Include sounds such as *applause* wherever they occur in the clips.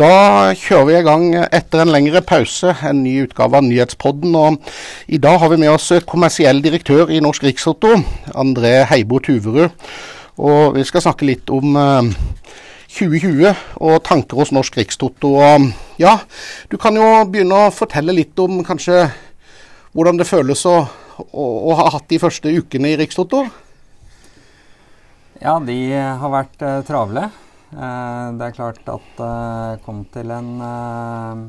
Da kjører vi i gang etter en lengre pause, en ny utgave av Nyhetspodden. og I dag har vi med oss kommersiell direktør i Norsk Rikstoto, André Heibo Tuverud. Og vi skal snakke litt om eh, 2020 og tanker hos Norsk Rikstoto. Og ja, du kan jo begynne å fortelle litt om kanskje hvordan det føles å, å, å ha hatt de første ukene i Rikstoto? Ja, de har vært uh, travle. Uh, det er klart at det uh, kom til en uh,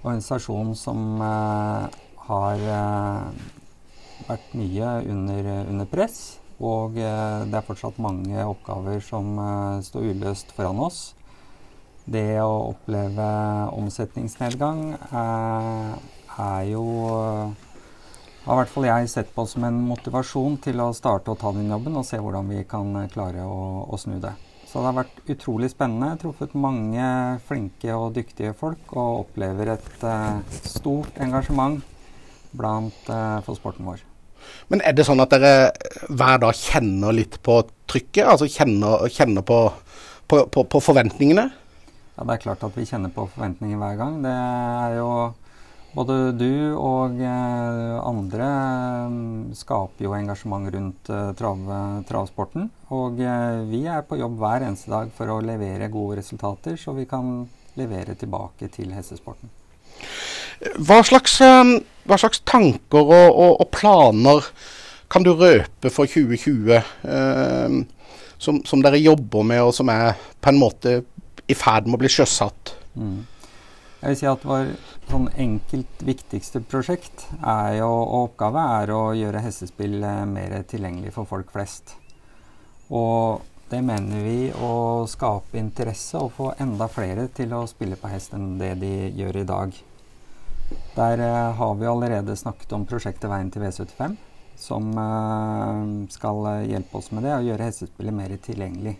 organisasjon som har vært mye under, under press. Og det er fortsatt mange oppgaver som står uløst foran oss. Det å oppleve omsetningsnedgang er jo har i hvert fall jeg sett på som en motivasjon til å starte å ta den jobben og se hvordan vi kan klare å, å snu det. Så det har vært utrolig spennende. Truffet mange flinke og dyktige folk og opplever et uh, stort engasjement blant uh, for sporten vår. Men er det sånn at dere hver dag kjenner litt på trykket? Altså kjenner, kjenner på, på, på, på forventningene? Ja, det er klart at vi kjenner på forventninger hver gang. Det er jo både du og eh, andre eh, skaper jo engasjement rundt eh, trav, travsporten. Og vi er på jobb hver eneste dag for å levere gode resultater, så vi kan levere tilbake til hestesporten. Hva slags, hva slags tanker og, og, og, planer kan du røpe for 2020 eh, som, som, dere jobber med, og som er på en måte i ferd med å bli sjøsatt? Mm. Jeg vil si at vår sånn enkelt viktigste prosjekt jo, og oppgave er å gjøre hestespill eh, mer tilgjengelig for folk flest. Og det mener vi å skape interesse og få enda flere til å spille på hest enn det de gjør i dag. Der eh, har vi allerede snakket om prosjektet Veien til V75, som eh, skal hjelpe oss med det og gjøre hestespillet mer tilgjengelig.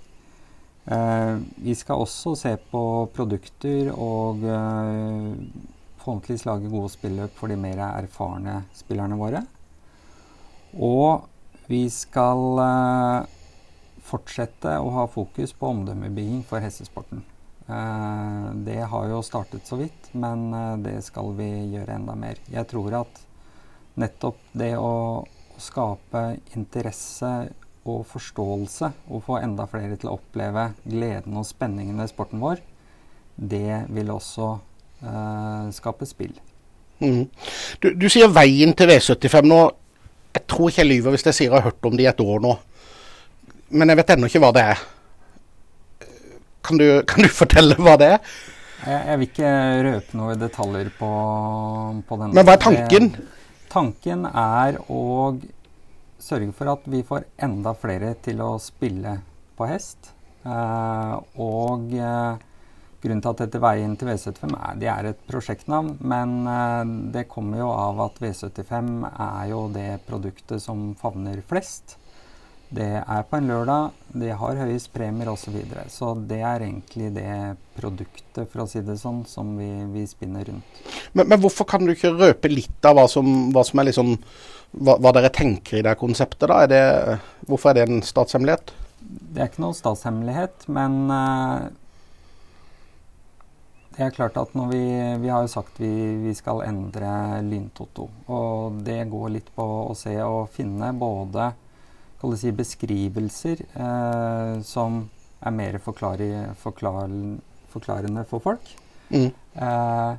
Eh, vi skal også se på produkter og eh, forhåpentligvis lage gode spilløp for de mer erfarne spillerne våre. Og vi skal eh, fortsette å ha fokus på omdømmebygging for hestesporten. Eh, det har jo startet så vidt, men eh, det skal vi gjøre enda mer. Jeg tror at nettopp det å skape interesse og forståelse og få enda flere til å oppleve gleden og spenningen ved sporten vår, det vil også eh, skape spill. Mm. Du, du, sier veien til V75 nå. Jeg tror ikke jeg lyver hvis jeg sier jeg har hørt om det i et år nå. Men jeg vet ennå ikke hva det er. Kan du, kan du *laughs* fortelle hva det er? Jeg, jeg, vil ikke røpe noe detaljer på, på den. Men hva er tanken? Det, tanken er å sørge for at vi får enda flere til å spille på hest. Uh, og uh, grunnen til at dette Veien til V75 er, det er et prosjektnavn, men uh, det kommer jo av at V75 er jo det produktet som favner flest. Det er på en lørdag, det har høyest premier osv. Så, videre. så det er egentlig det produktet, for å si det sånn, som vi, vi spinner rundt. Men, men, hvorfor kan du ikke røpe litt av hva som, hva som er liksom hva, hva, dere tenker i det konseptet? da? Er det, hvorfor er det en statshemmelighet? Det er ikke noe statshemmelighet, men uh, det er klart at når vi, vi har jo sagt vi, vi skal endre Lyntoto. Og det går litt på å se og finne både si, beskrivelser eh, som er mer forklar, forklarende for folk. Mm. Eh,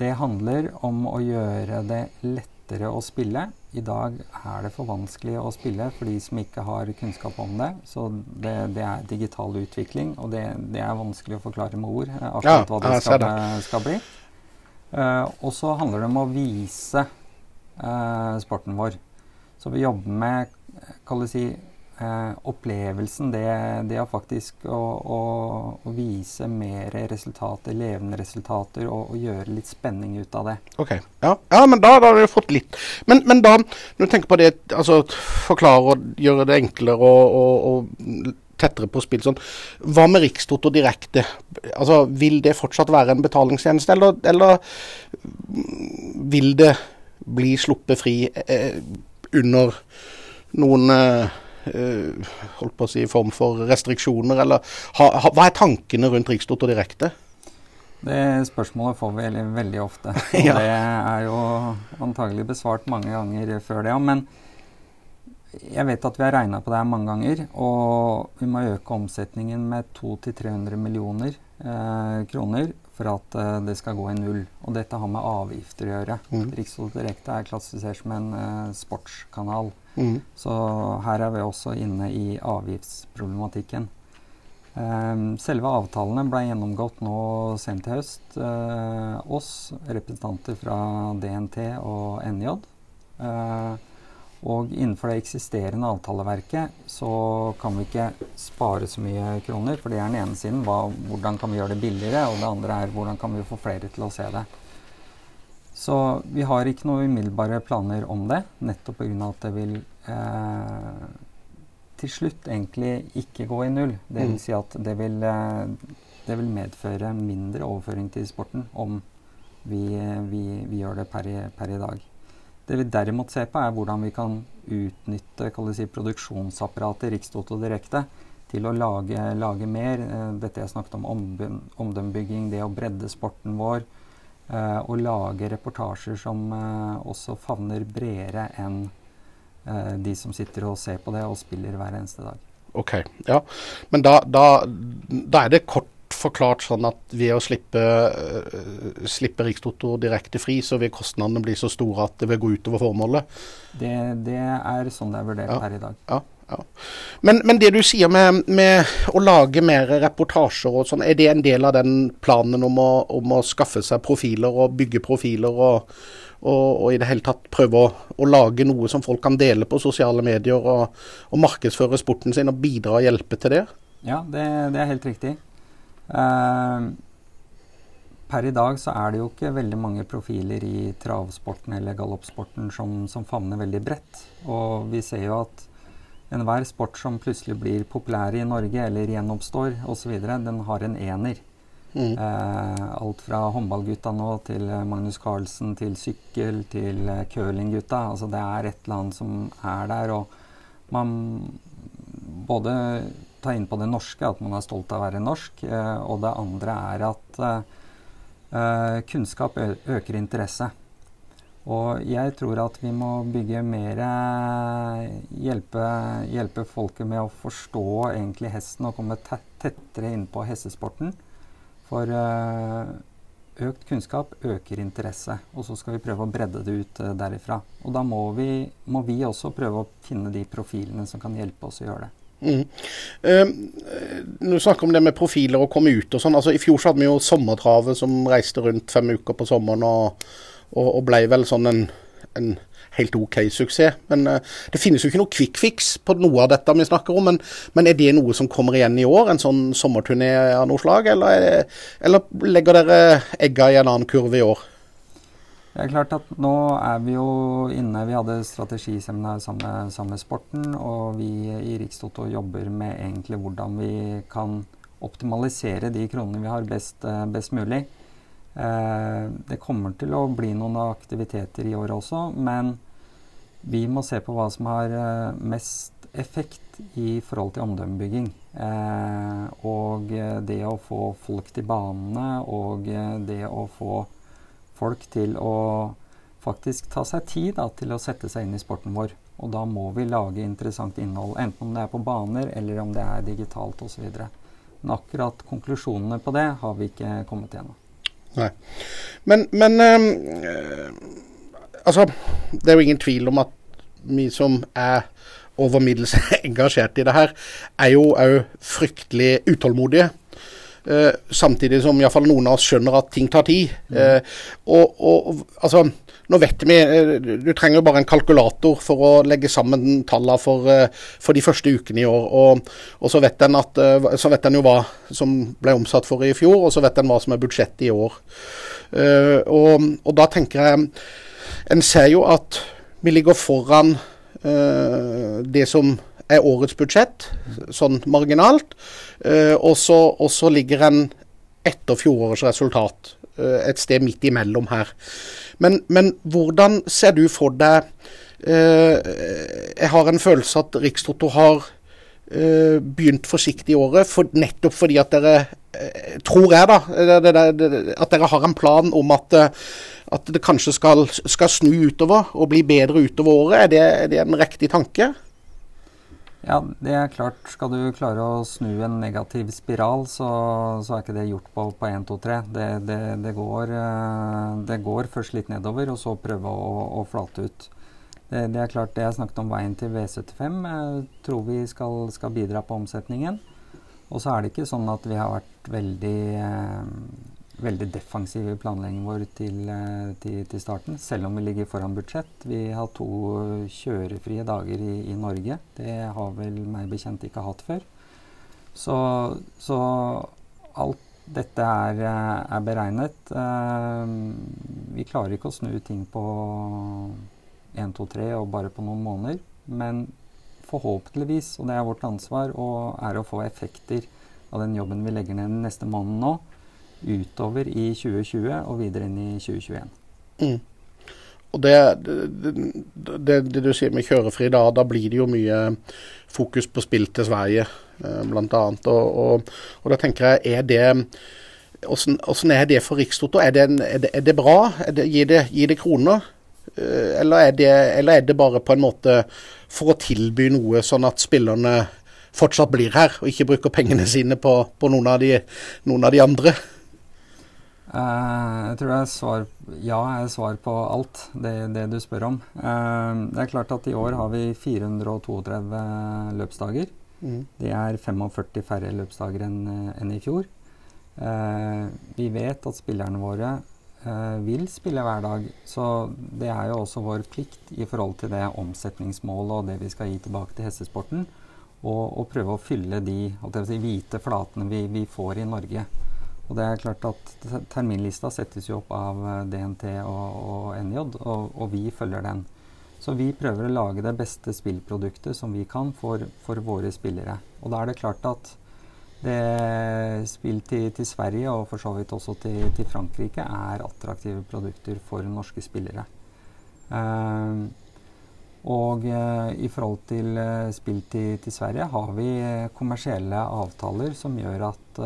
det handler om å gjøre det lettere å spille i dag er det for vanskelig å spille for de som ikke har kunnskap om det. Så det, det er digital utvikling, og det, det, er vanskelig å forklare med ord eh, akkurat ja, hva det skal, det skal, bli. Uh, og så handler det om å vise uh, sporten vår. Så vi jobber med kan du si, eh, opplevelsen, det, det er faktisk å, å, å, vise mer resultater, levende resultater, og, og, gjøre litt spenning ut av det. Ok, Ja, ja men da, da har vi fått litt. Men, men, da, når du tenker på det, altså forklare og gjøre det enklere og, og, og tettere på spill sånn. Hva med Rikstoto direkte? Altså, Vil det fortsatt være en betalingstjeneste, eller, eller vil det bli sluppet fri eh, under noen eh, Eh, holdt på å si, form for restriksjoner, eller ha, ha, hva er tankene rundt Rikstoto direkte? Det spørsmålet får vi veldig, veldig ofte. *laughs* Og ja. det er jo antagelig besvart mange ganger før det òg. Men jeg vet at vi har regna på det her mange ganger. Og vi må øke omsetningen med 200-300 millioner eh, kroner for at eh, det skal gå i null. Og dette har med avgifter å gjøre. Mm. Rikstoto Direkte er klassifisert som en eh, sportskanal. Mm. Så her er vi også inne i avgiftsproblematikken. Um, selve avtalene ble gjennomgått nå sent i høst. Uh, oss, representanter fra DNT og NJ. Uh, og innenfor det eksisterende avtaleverket så kan vi ikke spare så mye kroner. For det er den ene siden hva, hvordan kan vi gjøre det billigere, og det andre er hvordan kan vi få flere til å se det. Så vi har ikke noen umiddelbare planer om det, nettopp pga. at det vil eh, til slutt egentlig ikke gå i null. Det vil mm. si at det vil, eh, det vil medføre mindre overføring til sporten om vi, vi, vi gjør det per i, per i, dag. Det vi derimot ser på, er hvordan vi kan utnytte si, produksjonsapparatet Rikstoto direkte til å lage, lage, mer. Eh, dette jeg snakket om, omdømmebygging, det å bredde sporten vår. Uh, og lage reportasjer som uh, også favner bredere enn eh, de som sitter og ser på det og spiller hver eneste dag. Ok, ja. Men da, da, da er det kort forklart sånn at ved å slippe, uh, slippe Rikstoto direkte fri, så vil kostnadene bli så store at det vil gå utover formålet? Det, det er sånn det er vurdert ja, her i dag. Ja, ja. Men, men, det du sier med, med, å lage mer reportasjer og sånn, er det en del av den planen om å, om å skaffe seg profiler og bygge profiler og, og, og, i det hele tatt prøve å, å, lage noe som folk kan dele på sosiale medier, og, og markedsføre sporten sin og bidra og hjelpe til det? Ja, det, det er helt riktig. Uh, per i dag så er det jo ikke veldig mange profiler i travsporten eller galoppsporten som, som favner veldig bredt. Og vi ser jo at enhver sport som plutselig blir populær i Norge eller gjenoppstår osv., den har en ener. Mm. Eh, alt fra håndballgutta nå til Magnus Carlsen, til sykkel, til eh, curlinggutta. Altså det er et eller annet som er der. Og man både tar inn på det norske, at man er stolt av å være norsk, eh, og det andre er at eh, kunnskap øker interesse. Og jeg tror at vi må bygge mer hjelpe, hjelpe folket med å forstå egentlig hesten og komme tettere inn på hestesporten. For uh, økt kunnskap øker interesse, og så skal vi prøve å bredde det ut uh, derifra. Og da må vi, må vi, også prøve å finne de profilene som kan hjelpe oss å gjøre det. Mm. Uh, du snakker om det med profiler og komme ut og sånn. Altså, I fjor så hadde vi jo Sommertravet som reiste rundt fem uker på sommeren og, og, og ble vel sånn en, en helt OK suksess. Men uh, det finnes jo ikke noe quick fix på noe av dette vi snakker om. Men, men er det noe som kommer igjen i år? En sånn sommerturné av noe slag? Eller, er, eller legger dere egga i en annen kurve i år? Det er klart at Nå er vi jo inne Vi hadde strategiseminar sammen, sammen med sporten, og vi i Rikstoto jobber med egentlig hvordan vi kan optimalisere de kronene vi har, best, eh, best mulig. Eh, det kommer til å bli noen aktiviteter i år også, men vi må se på hva som har eh, mest effekt i forhold til omdømmebygging. Eh, og det å få folk til banene, og det å få folk til å faktisk ta seg tid da, til å sette seg inn i sporten vår. Og da må vi lage interessant innhold, enten om det er på baner eller om det er digitalt osv. Men akkurat konklusjonene på det har vi ikke kommet igjennom. Nei. Men, men øh, altså, det er jo ingen tvil om at vi som er over middels *laughs* engasjert i det her, er jo òg fryktelig utålmodige. Uh, samtidig som iallfall noen av oss skjønner at ting tar tid. Uh, og, og, altså, nå vet vi, uh, Du trenger jo bare en kalkulator for å legge sammen tallene for, for de første ukene i år. Og, og så, vet en at, så vet en jo hva som ble omsatt for i fjor, og så vet en hva som er budsjettet i år. Og, og, da tenker jeg En ser jo at vi ligger foran det som er årets budsjett, sånn marginalt. Uh, og så ligger en etter fjorårets resultat uh, et sted midt imellom her. Men, men hvordan ser du for deg uh, Jeg har en følelse at Rikstoto har begynt forsiktig i året, for, nettopp fordi at dere tror jeg, da, at dere har en plan om at, at det kanskje skal, skal, snu utover og bli bedre utover året. Er det, er det en riktig tanke? Ja, det er klart. Skal du klare å snu en negativ spiral, så, så er ikke det gjort på, på 1, 2, 3. Det, det, det, går, eh, det, går, først litt nedover, og så prøve å, å flate ut. Det, er klart det jeg snakket om veien til V75, jeg tror vi skal, skal bidra på omsetningen. Og så er det ikke sånn at vi har vært veldig eh, veldig defensiv i planleggingen vår til, eh, til, til, starten, selv om vi ligger foran budsjett. Vi har to kjørefrie dager i, i Norge. Det har vel meg bekjent ikke hatt før. Så, så alt dette er, eh, er beregnet. Uh, vi klarer ikke å snu ting på 1, 2, 3 og bare på noen måneder. Men forhåpentligvis, og det er vårt ansvar, og er å få effekter av den jobben vi legger ned den neste måneden nå, utover i 2020 og videre inn i 2021. Mm. Og det, det, det, du sier med kjørefri, da, da blir det jo mye fokus på spill til Sverige, eh, bl.a. Og, og, og da tenker jeg, er det Hvordan er det for Rikstoto? Er det, er er det bra? gir, det, gir det kroner? Eh, eller er, eller er det bare på en måte for å tilby noe, sånn at spillerne fortsatt blir her, og ikke bruker pengene sine på, på noen, av de, noen av de andre? Uh, jeg tror det er svar, ja er svar på alt det, det du spør om. Uh, det er klart at i år har vi 432 løpsdager. Mm. Det er 45 færre løpsdager enn en i fjor. Vi vet at spillerne våre vil spille hver dag, så det er jo også vår plikt i forhold til det omsetningsmålet og det vi skal gi tilbake til hestesporten, og, prøve å fylle de si, hvite flatene vi, vi får i Norge. Og det er klart at Terminlista settes jo opp av eh, DNT og, og NJ, og, og, vi følger den. Så vi prøver å lage det beste spillproduktet som vi kan for, for våre spillere. Og da er det klart at det spill til, til Sverige, og for så vidt også til, til Frankrike, er attraktive produkter for norske spillere. Uh, og uh, i forhold til uh, spill til, til, Sverige har vi kommersielle avtaler som gjør at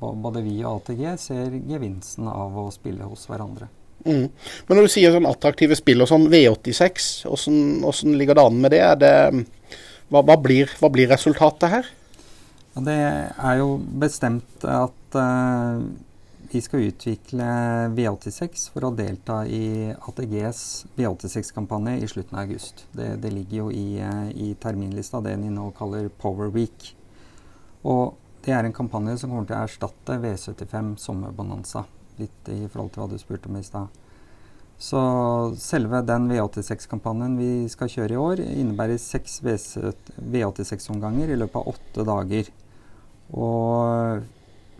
både vi og ATG ser gevinsten av å spille hos hverandre. Mm. Men når du sier sånn attraktive spill og sånn V86, hvordan ligger det an med det? det hva, hva, blir, hva, blir, resultatet her? Ja, det er jo bestemt at uh, vi skal utvikle V86 for å delta i ATGs V86-kampanje i slutten av august. Det, det ligger jo i, uh, i terminlista, det de nå kaller Power Week. Og det er en kampanje som kommer til å erstatte V75 Sommerbonanza. Litt i forhold til hva du spurte om i stad. Så selve den V86-kampanjen vi skal kjøre i år, innebærer seks V86-omganger i løpet av åtte dager. Og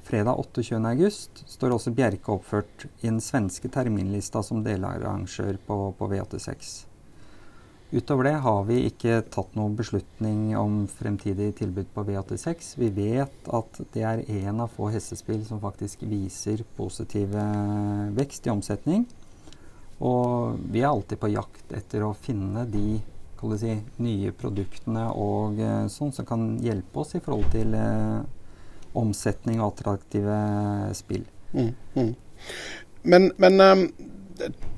fredag 28.8 står også Bjerke oppført i den svenske terminlista som delarrangør på, på V86. Utover det har vi ikke tatt noen beslutning om fremtidig tilbud på V86. Vi vet at det er en av få hestespill som faktisk viser positiv vekst i omsetning. Og vi er alltid på jakt etter å finne de si, nye produktene og eh, sånn som kan hjelpe oss i forhold til eh, omsetning og attraktive spill. Mm, mm. Men, men um,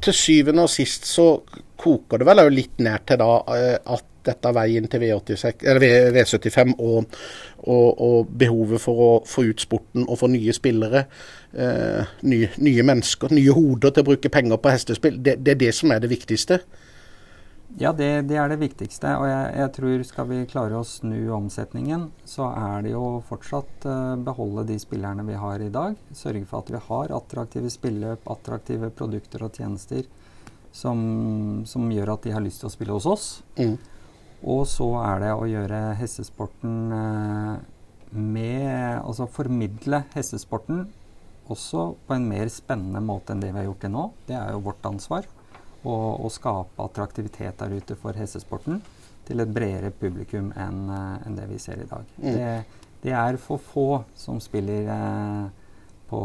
til syvende og sist så koker det vel litt ned til da eh, at dette er veien til V86, V75 og, og, og, behovet for å få ut sporten og få nye spillere, eh, nye, nye, mennesker, nye hoder til å bruke penger på hestespill, det, det er det som er det viktigste? Ja, det, det, er det viktigste. Og jeg, jeg, tror skal vi klare å snu omsetningen, så er det jo fortsatt uh, beholde de spillerne vi har i dag. Sørge for at vi har attraktive spilløp, attraktive produkter og tjenester som, som, gjør at de har lyst til å spille hos oss. Mm. Og så er det å gjøre hestesporten uh, med Altså formidle hestesporten også på en mer spennende måte enn det vi har gjort til nå. Det er jo vårt ansvar. Å skape attraktivitet der ute for hestesporten til et bredere publikum enn eh, en det vi ser i dag. Mm. Det, det, er for få som spiller eh, på,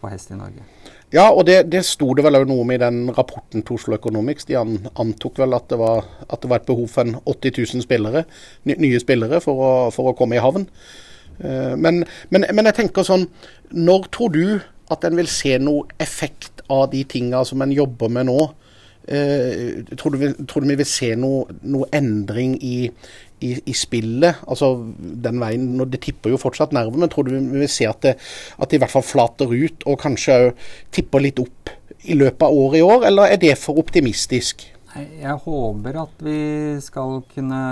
på hest i Norge. Ja, og det, det sto det vel òg noe om i den rapporten til Oslo Economics. De antok vel at det, var, at det var et behov for en 80 000 spillere, nye spillere for å, for å komme i havn. Uh, men, men, men, jeg tenker sånn Når tror du at en vil se noe effekt av de tinga som en jobber med nå? Uh, tror, du, tror, du, vi vil se noe, noe endring i, i, i, spillet? Altså den veien, Det tipper jo fortsatt nerver, men tror du vi vil se at det, at det i hvert fall flater ut og kanskje òg tipper litt opp i løpet av året i år, eller er det for optimistisk? Jeg håper at vi skal kunne,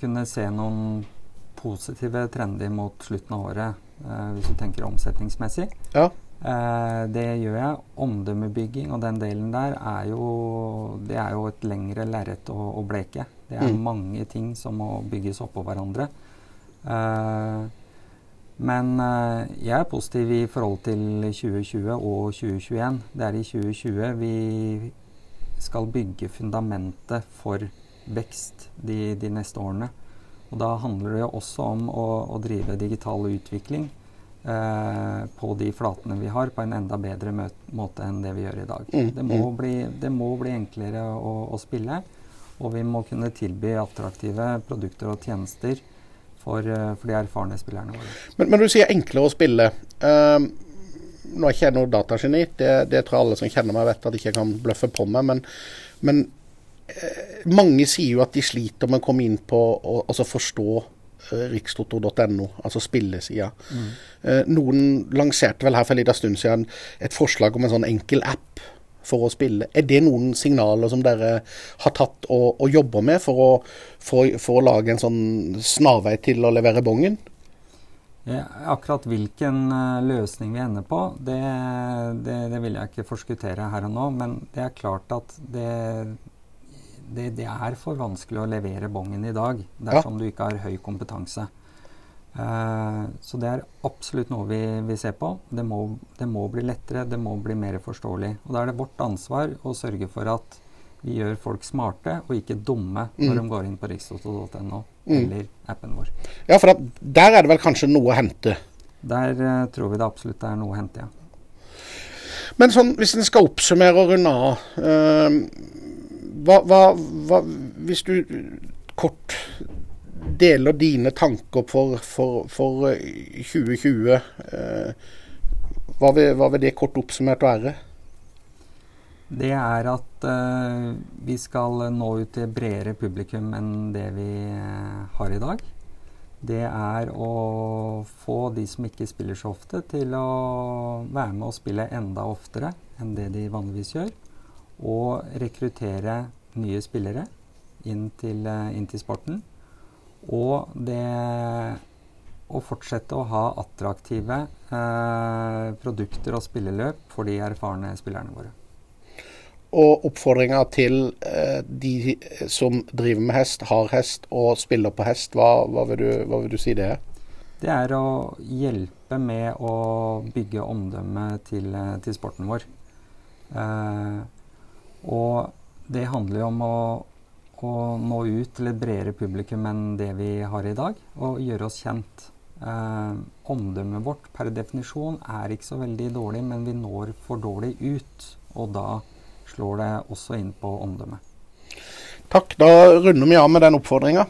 kunne se noen positive trender mot slutten av året, eh, hvis du tenker omsetningsmessig. Ja. Eh, det gjør jeg. Omdømmebygging og den delen der er jo, det er jo et lengre lerret å, å, bleke. Det er mm. mange ting som må bygges oppå hverandre. Eh, men eh, jeg er positiv i forhold til 2020 og 2021. Det er i 2020 vi skal bygge fundamentet for vekst de, de, neste årene. Og da handler det jo også om å, å drive digital utvikling på de flatene vi har, på en enda bedre måte enn det vi gjør i dag. Mm, det, må mm. bli, det, må bli, enklere å, å, spille, og vi må kunne tilby attraktive produkter og tjenester for, eh, for de erfarne spillerne våre. Men, men, du sier enklere å spille. Uh, nå er ikke jeg noe datageni, det, det, tror jeg alle som kjenner meg vet at jeg ikke kan bløffe på meg. Men, men eh, mange sier jo at de sliter med å komme inn på å altså forstå eh, rikstoto.no, altså spillesida. Mm. Eh, noen lanserte vel her for en liten stund siden et forslag om en sånn enkel app for å spille. Er det noen signaler som dere har tatt og, og jobber med for å, for, for å lage en sånn snarvei til å levere bongen? Ja, akkurat hvilken uh, løsning vi ender på, det, det, det, vil jeg ikke forskuttere her og nå. Men det er klart at det, det, det er for vanskelig å levere bongen i dag dersom ja. du ikke har høy kompetanse. Uh, så det er absolutt noe vi, vi ser på. Det må, det må, bli lettere, det må bli mer forståelig. Og da er det vårt ansvar å sørge for at vi gjør folk smarte og ikke dumme når mm. de går inn på rikstoto.no mm. eller appen vår. Ja, for der er det vel kanskje noe å hente? Der uh, tror vi det absolutt er noe å hente, ja. Men sånn, hvis en skal oppsummere og runde av uh, hva, hva, hva, Hvis du kort deler dine tanker for, for, for 2020, uh, eh, hva, vil, hva vil det kort oppsummert være? det er at uh, vi skal nå ut til bredere publikum enn det vi har i dag. Det er å få de som ikke spiller så ofte, til å være med og spille enda oftere enn det de vanligvis gjør. Og rekruttere nye spillere inn til, uh, inn til sporten. Og det å fortsette å ha attraktive produkter og spilleløp for de erfarne spillerne våre. Og oppfordringa til eh, de som driver med hest, har hest og spiller på hest, hva, hva, vil, du, hva vil, du, si det er? Det er å hjelpe med å bygge omdømmet til, eh, til sporten vår. Eh, og det handler jo om å, å, nå ut til et bredere publikum enn det vi har i dag, og gjøre oss kjent. Eh, omdømmet vårt per definisjon er ikke så veldig dårlig, men vi når for dårlig ut. Og da slår det også inn på omdømmet. Takk. Da runder vi av med den oppfordringa.